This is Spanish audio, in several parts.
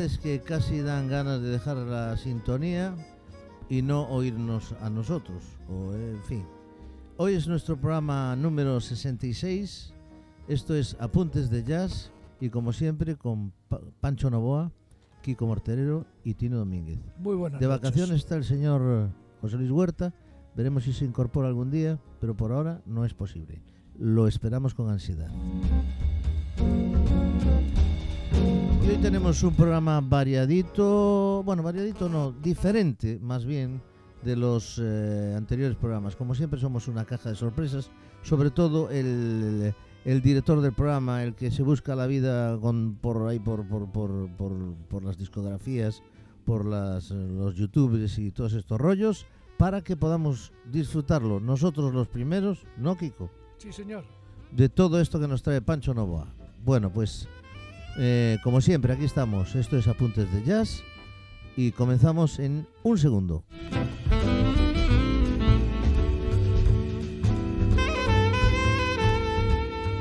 veces que casi dan ganas de dejar la sintonía y no oírnos a nosotros, o en fin. Hoy es nuestro programa número 66. Esto es Apuntes de Jazz y como siempre con Pa- Pancho Novoa, Kiko Morterero y Tino Domínguez. Muy buenas De noches. vacaciones está el señor José Luis Huerta. Veremos si se incorpora algún día, pero por ahora no es posible. Lo esperamos con ansiedad. Y hoy tenemos un programa variadito, bueno, variadito no, diferente más bien de los eh, anteriores programas. Como siempre somos una caja de sorpresas, sobre todo el, el director del programa, el que se busca la vida con, por ahí, por, por, por, por, por las discografías, por las, eh, los youtubers y todos estos rollos, para que podamos disfrutarlo nosotros los primeros, ¿no, Kiko? Sí, señor. de todo esto que nos trae Pancho Novoa. Bueno, pues eh, como siempre, aquí estamos. Esto es Apuntes de Jazz y comenzamos en un segundo.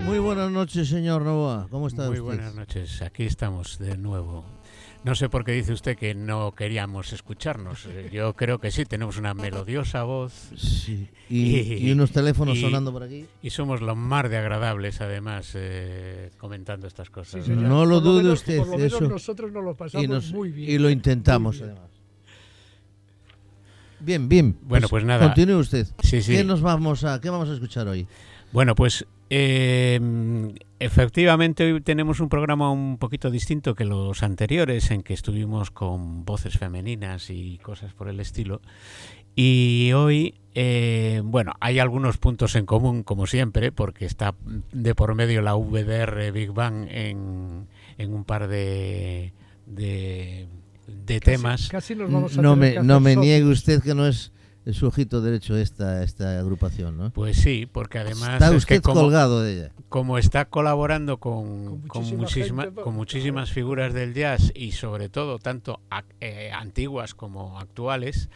Muy buenas noches, señor Novoa. ¿Cómo está Muy usted? buenas noches, aquí estamos de nuevo. No sé por qué dice usted que no queríamos escucharnos. Yo creo que sí, tenemos una melodiosa voz Sí. Y, Y- y unos teléfonos y- sonando por aquí. y somos lo más de agradables, además, eh, comentando estas cosas. Sí, ¿no? lo dude menos- usted, Por lo menos eso. nosotros nos lo pasamos nos- muy bien. y lo intentamos, bien. además. Bien, bien. Bueno, pues nada. Continúe usted. Sí, sí. ¿Qué nos vamos a, qué vamos a escuchar hoy? Bueno, pues eh, efectivamente hoy tenemos un programa un poquito distinto que los anteriores, en que estuvimos con voces femeninas y cosas por el estilo. Y hoy, eh, bueno, hay algunos puntos en común, como siempre, porque está de por medio la VDR Big Bang en, en un par de, de, de Casi- temas. Casi nos vamos a No me, no me niegue usted que no es su ojito derecho esta, esta agrupación, ¿no? Pues sí, porque además Está es usted que como, colgado de ella. como está colaborando con, Con con, muchísima muchísima- gente, con muchísimas figuras del jazz y sobre todo tanto eh, antiguas como actuales,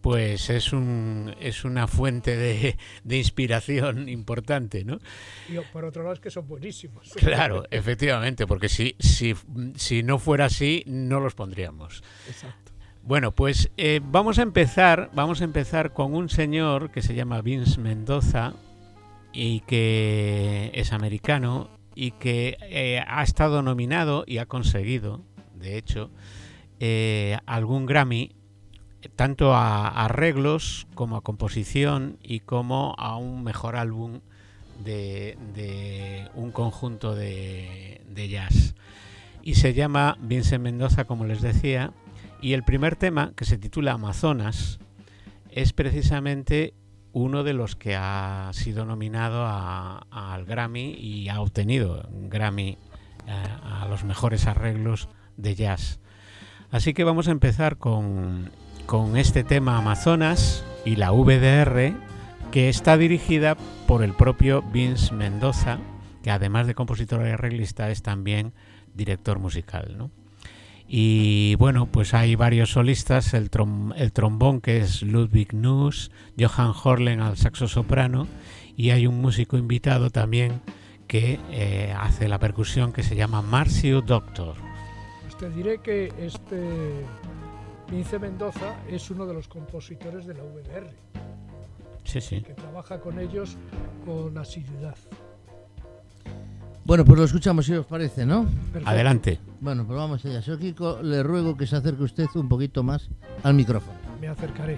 pues es un es una fuente de, de inspiración importante, ¿no? Y por otro lado es que son buenísimos. Claro, efectivamente, porque si, si, si no fuera así, no los pondríamos. Exacto. Bueno, pues eh, vamos a empezar, vamos a empezar con un señor que se llama Vince Mendoza y que es americano y que eh, ha estado nominado y ha conseguido, de hecho, eh, algún Grammy tanto a arreglos como a composición y como a un mejor álbum de, un conjunto de, de jazz. Y se llama Vincent Mendoza, como les decía, y el primer tema, que se titula Amazonas, es precisamente uno de los que ha sido nominado al Grammy y ha obtenido Grammy eh, a los mejores arreglos de jazz. Así que vamos a empezar con, con este tema Amazonas y la VDR, que está dirigida por el propio Vince Mendoza, que además de compositor y arreglista es también director musical. ¿no? Y bueno, pues hay varios solistas, el, trom- el trombón que es Ludwig Nuss, Johann Horlen al saxo soprano y hay un músico invitado también que eh, hace la percusión que se llama Marcio Doctor. Pues te diré que este Vince Mendoza es uno de los compositores de la VDR, Sí, sí. que trabaja con ellos con asiduidad. Bueno, pues lo escuchamos si os parece, ¿no? Perfecto. Adelante. Bueno, pues vamos allá. Señor Kiko, le ruego que se acerque usted un poquito más al micrófono. Me acercaré.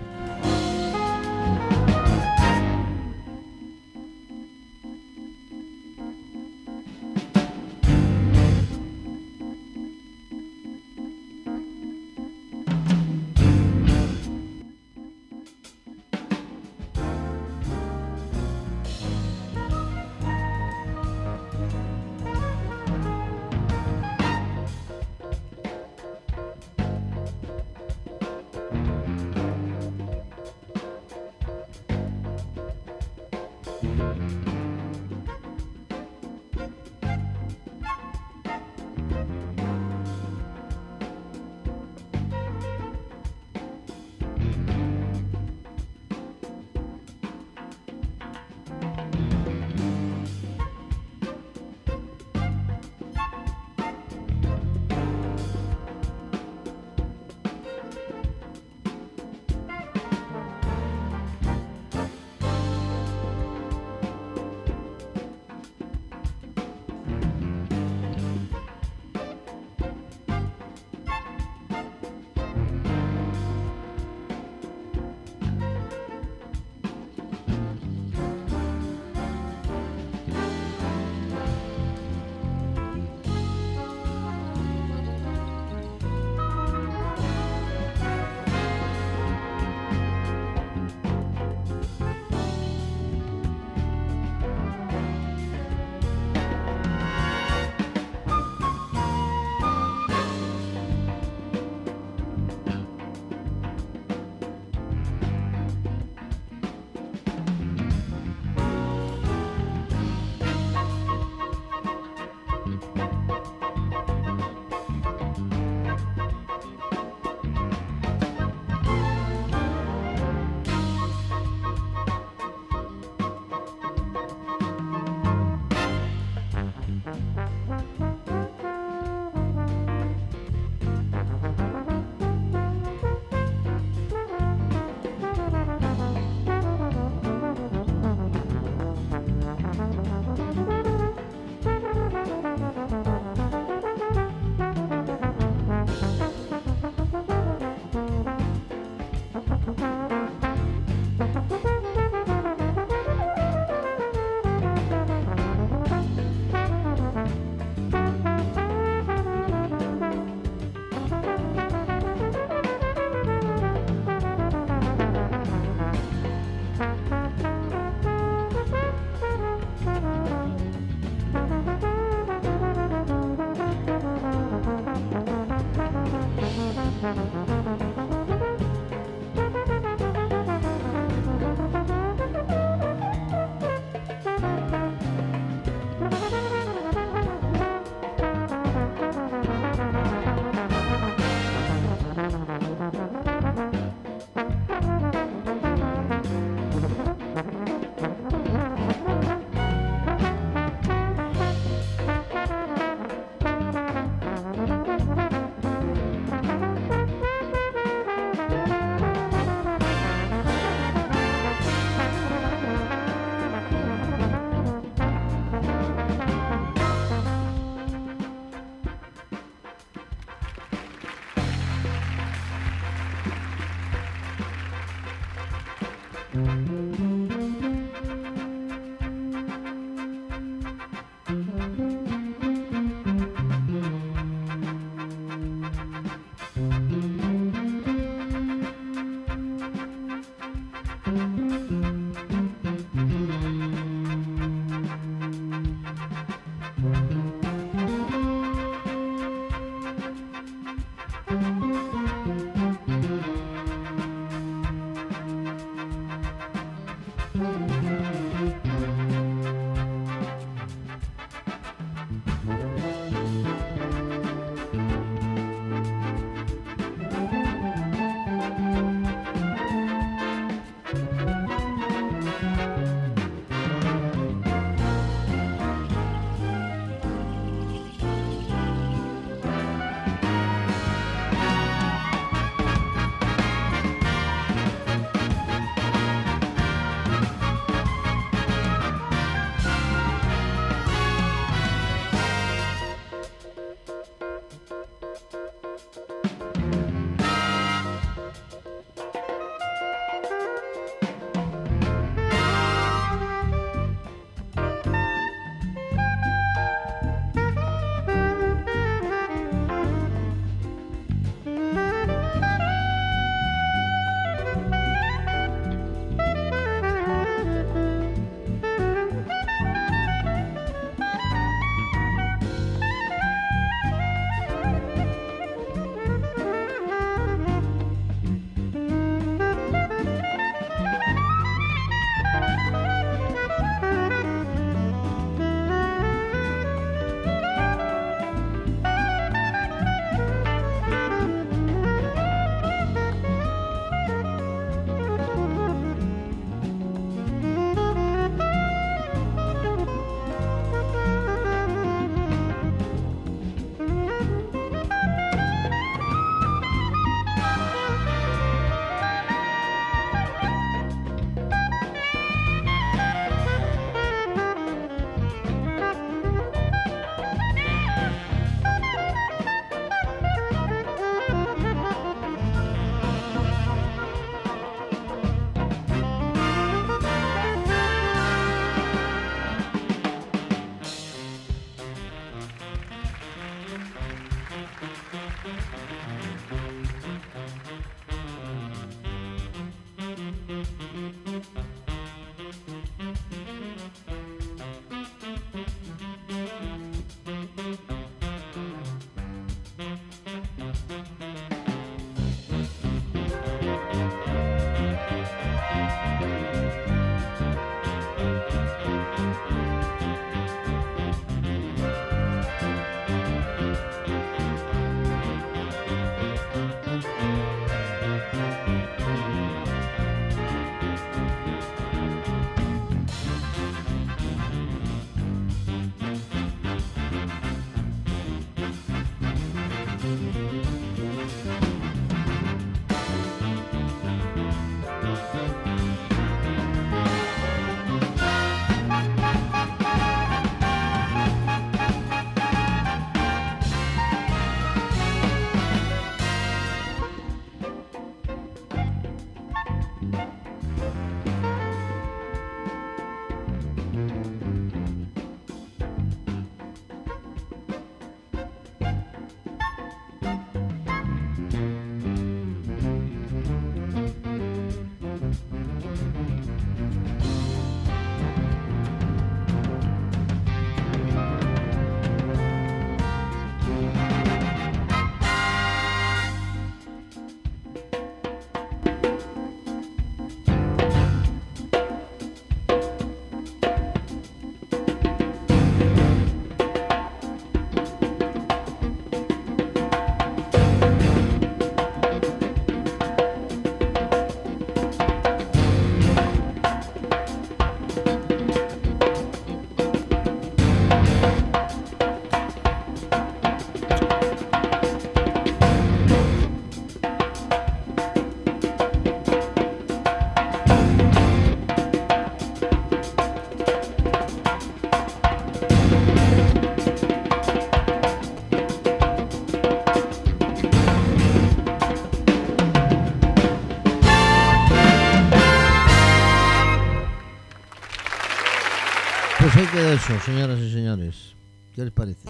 Eso, señoras y señores. ¿Qué les parece?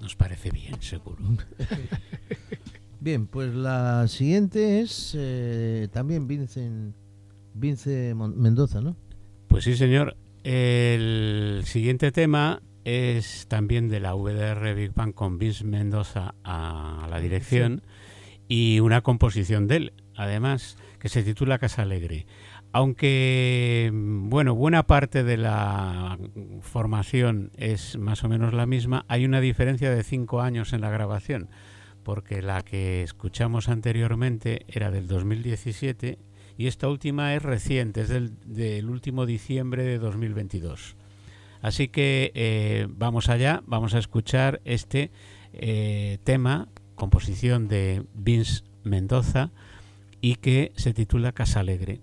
Nos parece bien, seguro. bien, pues la siguiente es eh, también Vincent, Vince Mendoza, ¿no? Pues sí, señor. El siguiente tema es también de la VDR Big Bang con Vince Mendoza a la dirección y una composición de él, además, que se titula Casa Alegre. Aunque, bueno, buena parte de la formación es más o menos la misma, hay una diferencia de cinco años en la grabación, porque la que escuchamos anteriormente era del 2017 y esta última es reciente, es del, último diciembre de 2022. Así que eh, vamos allá, vamos a escuchar este eh, tema, composición de Vince Mendoza, y que se titula Casa Alegre.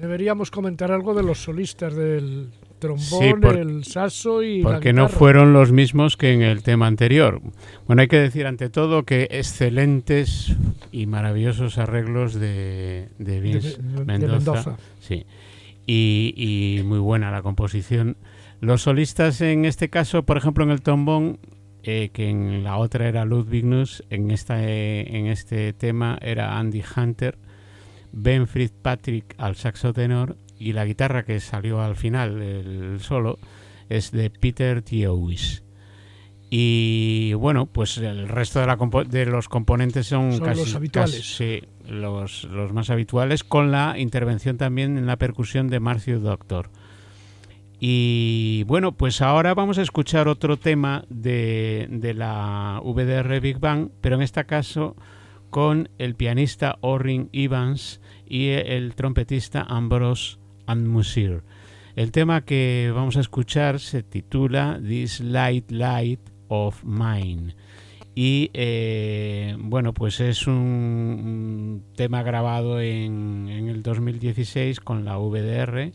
Queríamos comentar algo de los solistas del trombón, por- el saxo y la Porque no fueron los mismos que en el tema anterior. Bueno, hay que decir ante todo que excelentes y maravillosos arreglos de, de Vince de Mendoza. Mendoza. Sí. Y, y muy buena la composición. Los solistas en este caso, por ejemplo, en el trombón, eh, que en la otra era Ludwignus, en, esta, eh, en este tema era Andy Hunter, Ben Fitzpatrick al saxo tenor y la guitarra que salió al final, el solo, es de Peter Tiowis. Y bueno, pues el resto de, la compo- de los componentes son, Son casi los habituales. casi- sí, los, los más habituales, con la intervención también en la percusión de Marcio Doctor. Y bueno, pues ahora vamos a escuchar otro tema de, de la VDR Big Bang, pero en este caso con el pianista Orrin Evans y el trompetista Ambrose Anmusir. El tema que vamos a escuchar se titula This Light Light of Mine. Y eh, bueno, pues es un, tema grabado en, en el 2016 con la VDR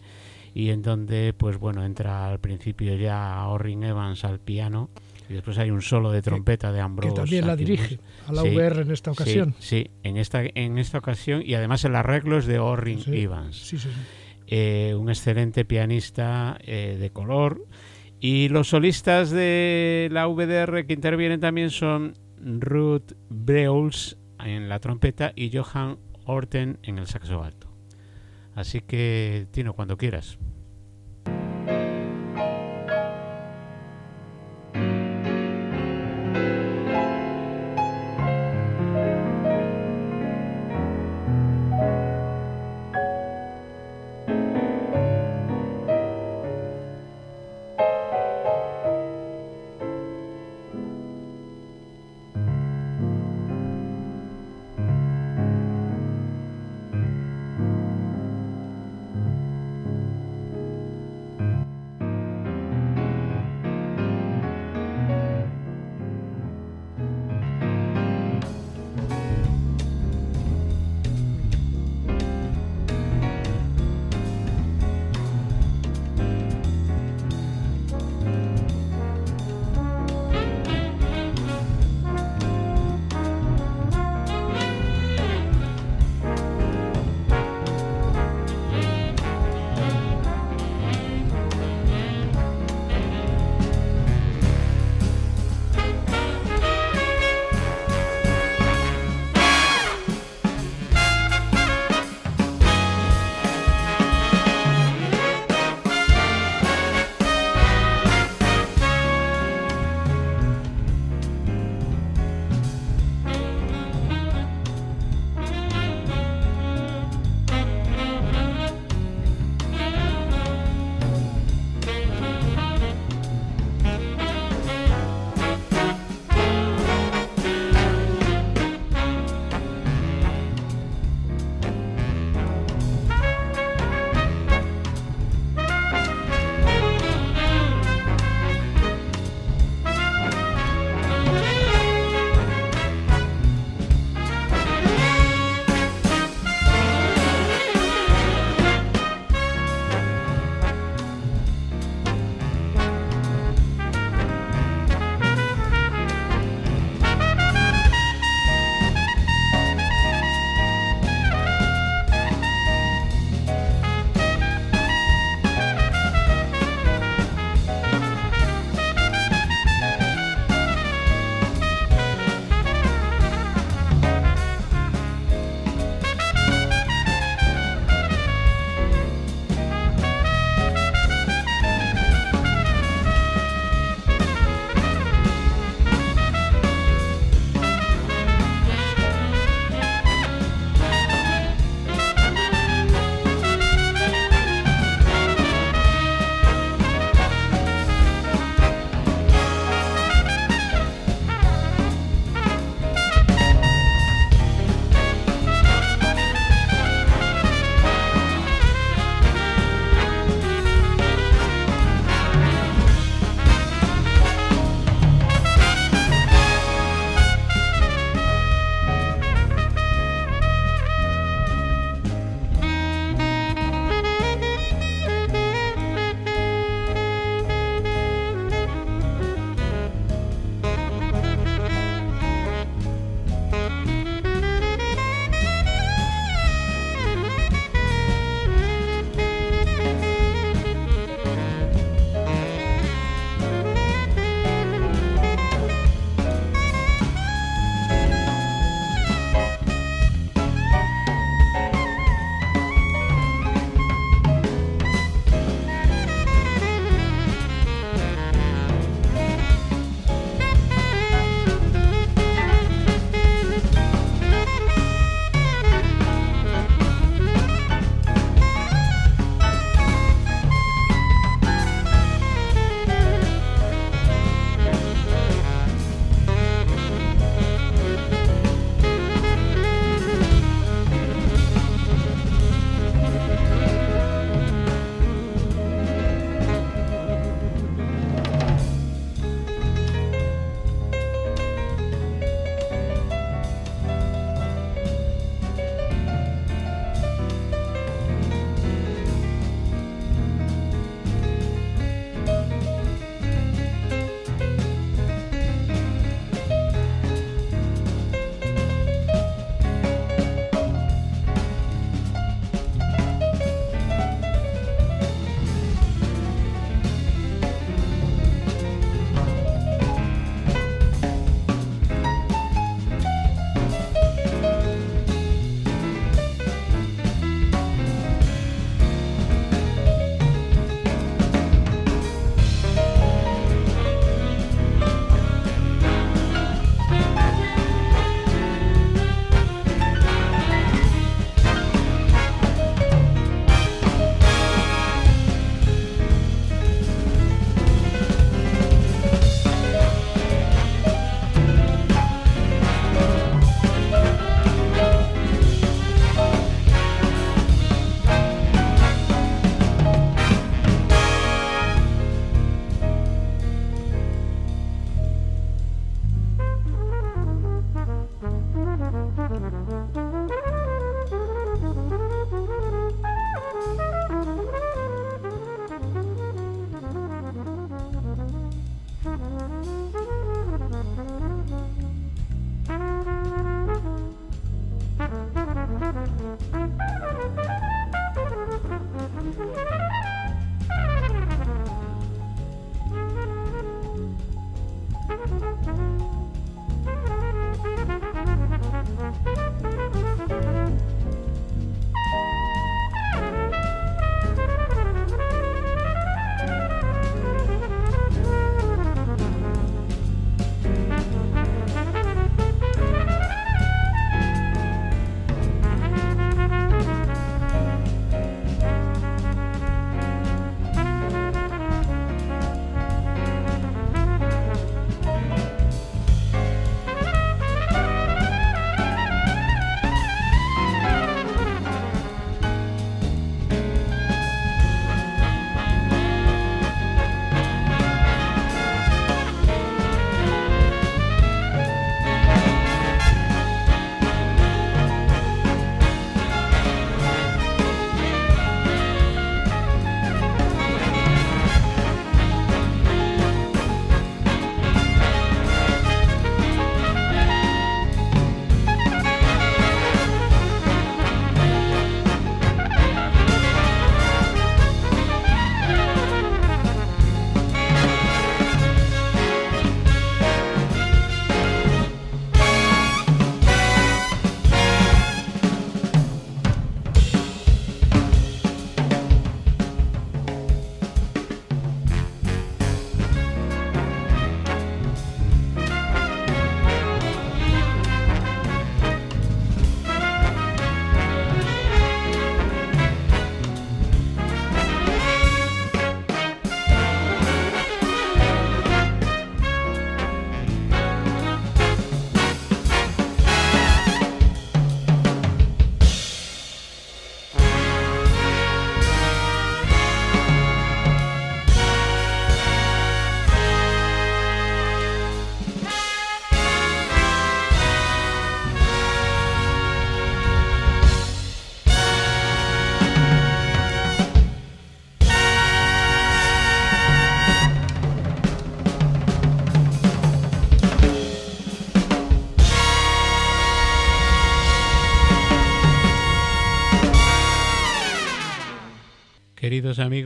y en donde pues bueno entra al principio ya Orrin Evans al piano y después hay un solo de trompeta de que Ambrose. también la dirige a la Sí, VR en esta ocasión. Sí, sí, en esta, en esta ocasión y además el arreglo es de Orrin Sí, Evans, eh, un excelente pianista eh, de color. Y los solistas de la VDR que intervienen también son Ruth Breuls en la trompeta y Johan Orten en el saxo alto. Así que, Tino, cuando quieras.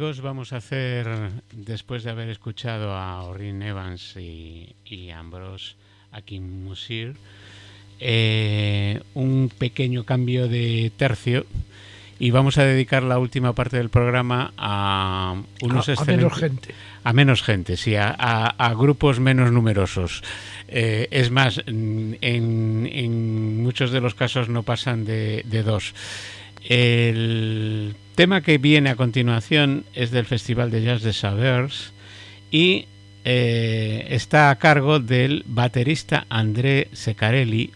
Amigos, vamos a hacer, después de haber escuchado a Orrin Evans y, y Ambrose Akin Musir, eh, un pequeño cambio de tercio y vamos a dedicar la última parte del programa a unos a, a menos gente. A menos gente, sí, a, a grupos menos numerosos. Eh, es más, en, en, muchos de los casos no pasan de, de dos. El tema que viene a continuación es del Festival de Jazz de Savers y eh, está a cargo del baterista André Secarelli,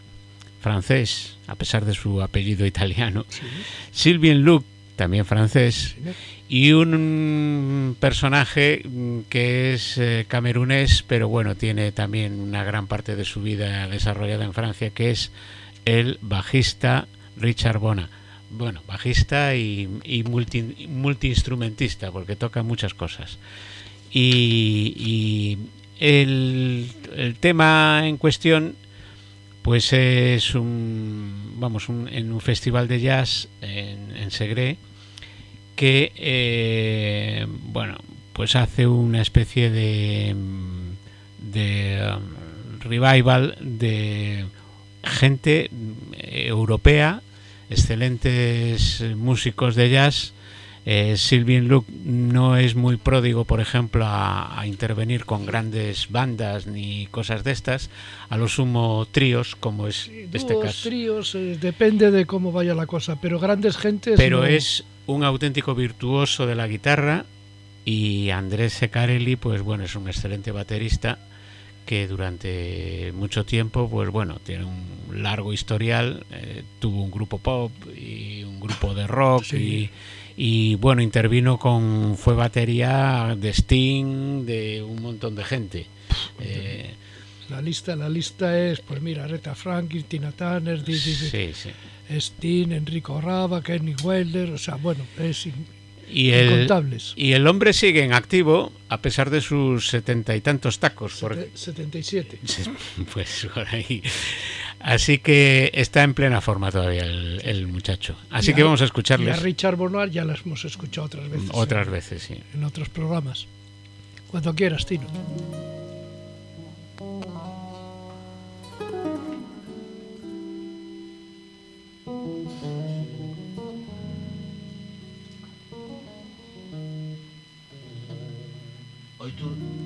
francés, a pesar de su apellido italiano, Sí. Sylvain Luc, también francés, y un personaje mm, que es eh, camerunés, pero bueno, tiene también una gran parte de su vida desarrollada en Francia, que es el bajista Richard Bona. Bueno, bajista y, multi, multiinstrumentista, porque toca muchas cosas. Y, el, tema en cuestión pues es un vamos un, en un festival de jazz en, Segre que eh, bueno pues hace una especie de um, revival de gente europea excelentes músicos de jazz eh, Sylvain Luc no es muy pródigo, por ejemplo, a, a, intervenir con grandes bandas ni cosas de estas, a lo sumo tríos, como es este caso. tríos, eh, depende de cómo vaya la cosa, pero grandes gentes. Pero no. es un auténtico virtuoso de la guitarra y Andrés Secarelli, pues bueno, es un excelente baterista que durante mucho tiempo, pues bueno, tiene un largo historial, eh, tuvo un grupo pop y un grupo de rock Sí. y, y bueno, intervino con, fue batería de Sting, de un montón de gente. Eh, La lista, la lista es, pues mira, Aretha Franklin, Tina Turner, sí, sí. Sting, Enrico Rava, Kenny Wilder, o sea, bueno, es Y el, incontables. y el hombre sigue en activo a pesar de sus setenta y tantos tacos. Porque, Sete- 77. Sí, Pues por ahí. Así que está en plena forma todavía el, el muchacho. Así Y que a- vamos a Y a escucharles Richard Bonar ya las hemos escuchado otras veces. otras en, veces, sí. En otros programas. Cuando quieras, Tino. Hoy tú.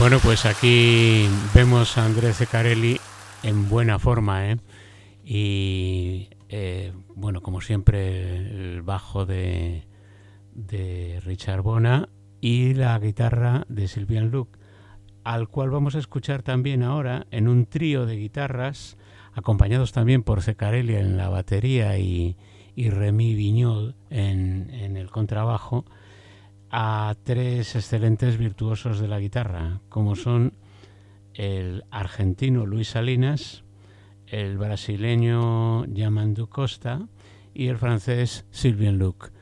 Bueno, pues aquí vemos a Andrés Zecarelli en buena forma, ¿eh? Y eh, bueno, como siempre, el bajo de, de Richard Bona y la guitarra de Sylvian Luke, al cual vamos a escuchar también ahora en un trío de guitarras, acompañados también por Zecarelli en la batería y, y Remy Viñol en, en el contrabajo a tres excelentes virtuosos de la guitarra, como son el argentino Luis Salinas, el brasileño Yamandu Costa y el francés Sylvain Luc.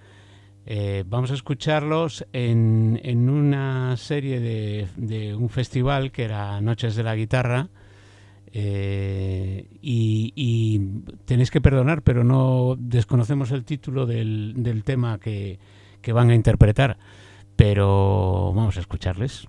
Eh, vamos a escucharlos en, en una serie de, de, un festival que era Noches de la Guitarra. Eh, y, y, tenéis que perdonar, pero no desconocemos el título del, del tema que, que van a interpretar, pero vamos a escucharles.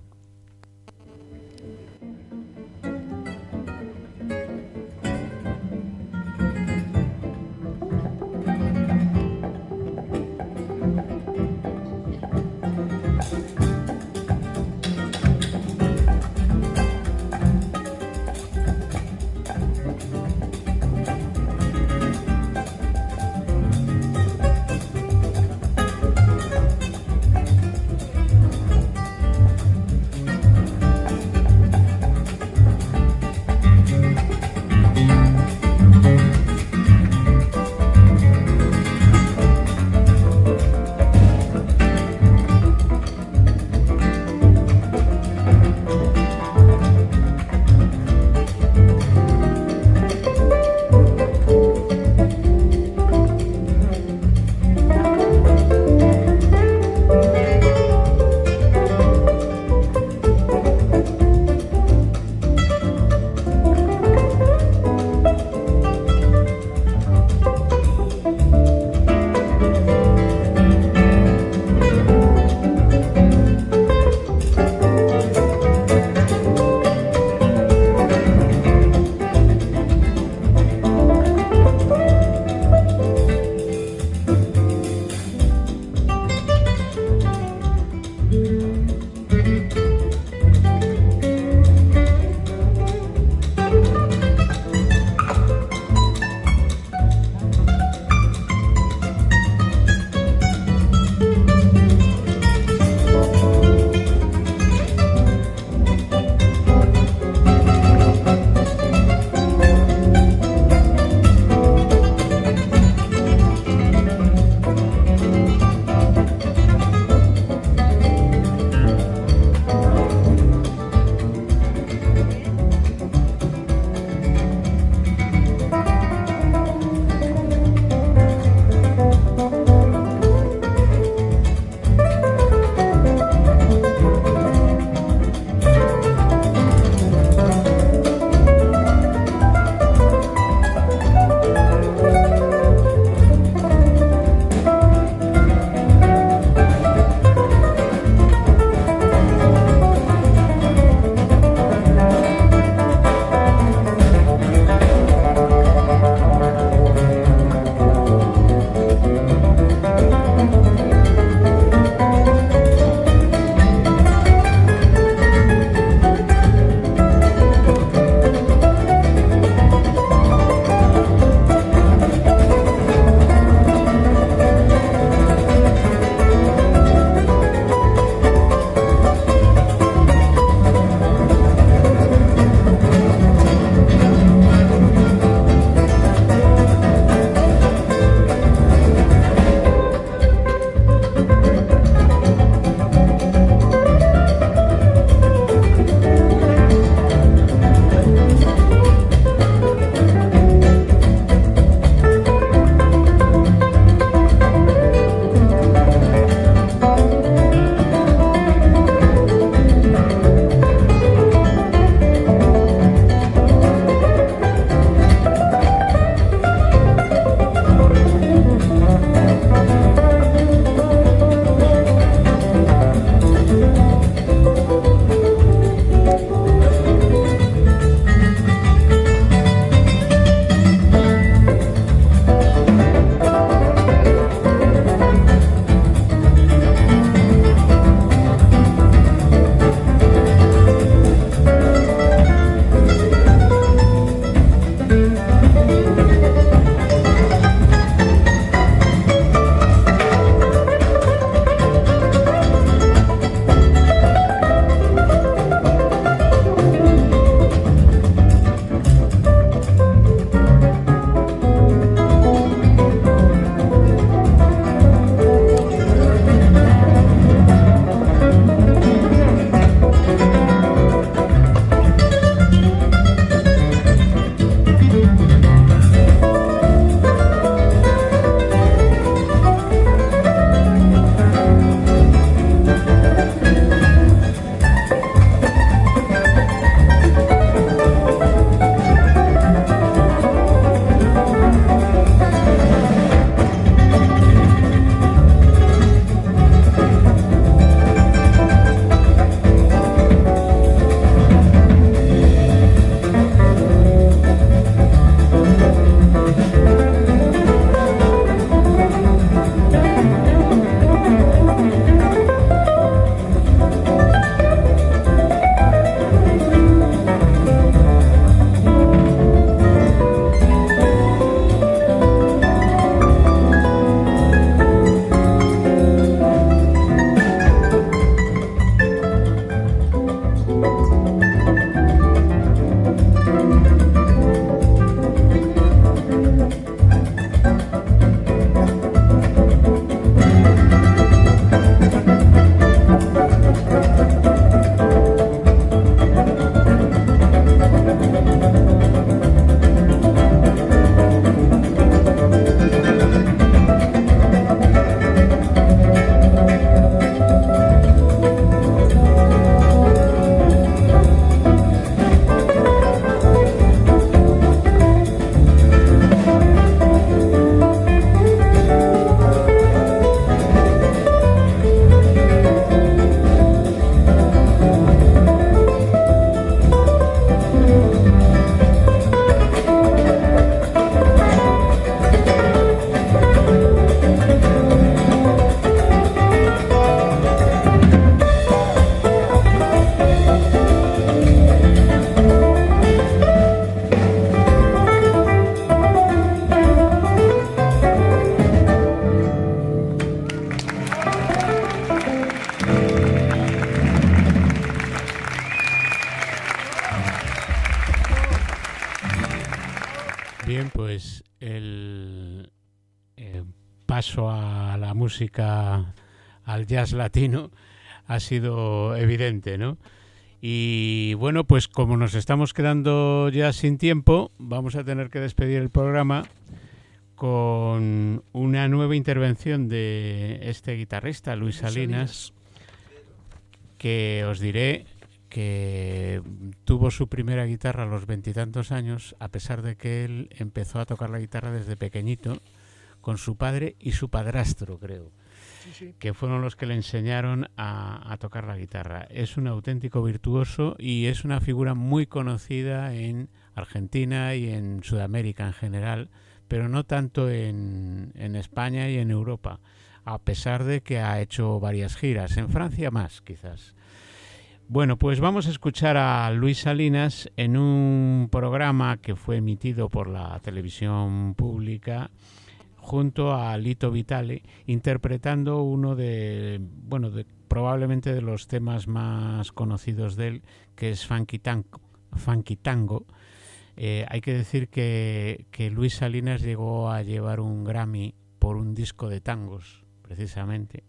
Música, al jazz latino, ha sido evidente, ¿no? Y bueno, pues como nos estamos quedando ya sin tiempo, vamos a tener que despedir el programa con una nueva intervención de este guitarrista, Luis Salinas, que os diré que tuvo su primera guitarra a los veintitantos años, a pesar de que él empezó a tocar la guitarra desde pequeñito con su padre y su padrastro, creo que fueron los que le enseñaron a, tocar la guitarra. Es un auténtico virtuoso y es una figura muy conocida en Argentina y en Sudamérica en general, pero no tanto en, en España y en Europa, a pesar de que ha hecho varias giras. En Francia más, quizás. Bueno, pues vamos a escuchar a Luis Salinas en un programa que fue emitido por la televisión pública junto a Lito Vitale, interpretando uno de, bueno, probablemente de los temas más conocidos de él, que es Funky Tango. Funky Tango. Eh, hay que decir que, que Luis Salinas llegó a llevar un Grammy por un disco de tangos, precisamente.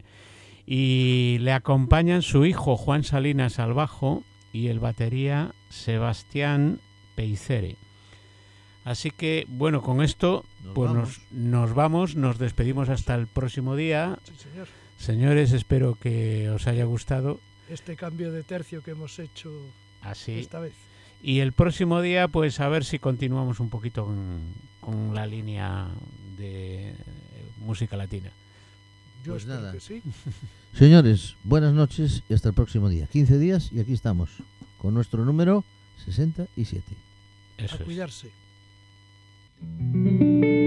Y le acompañan su hijo Juan Salinas al bajo y el batería Sebastián Peicere. Así que, bueno, con esto nos pues vamos. Nos, vamos, nos despedimos hasta el próximo día. Señores, espero que os haya gustado. Este cambio de tercio que hemos hecho Así. esta vez. Y el próximo día, pues a ver si continuamos un poquito con, la línea de música latina. Yo pues nada. Que sí. Señores, buenas noches y hasta el próximo día. 15 días y aquí estamos con nuestro número 67. Eso a cuidarse. Thank you.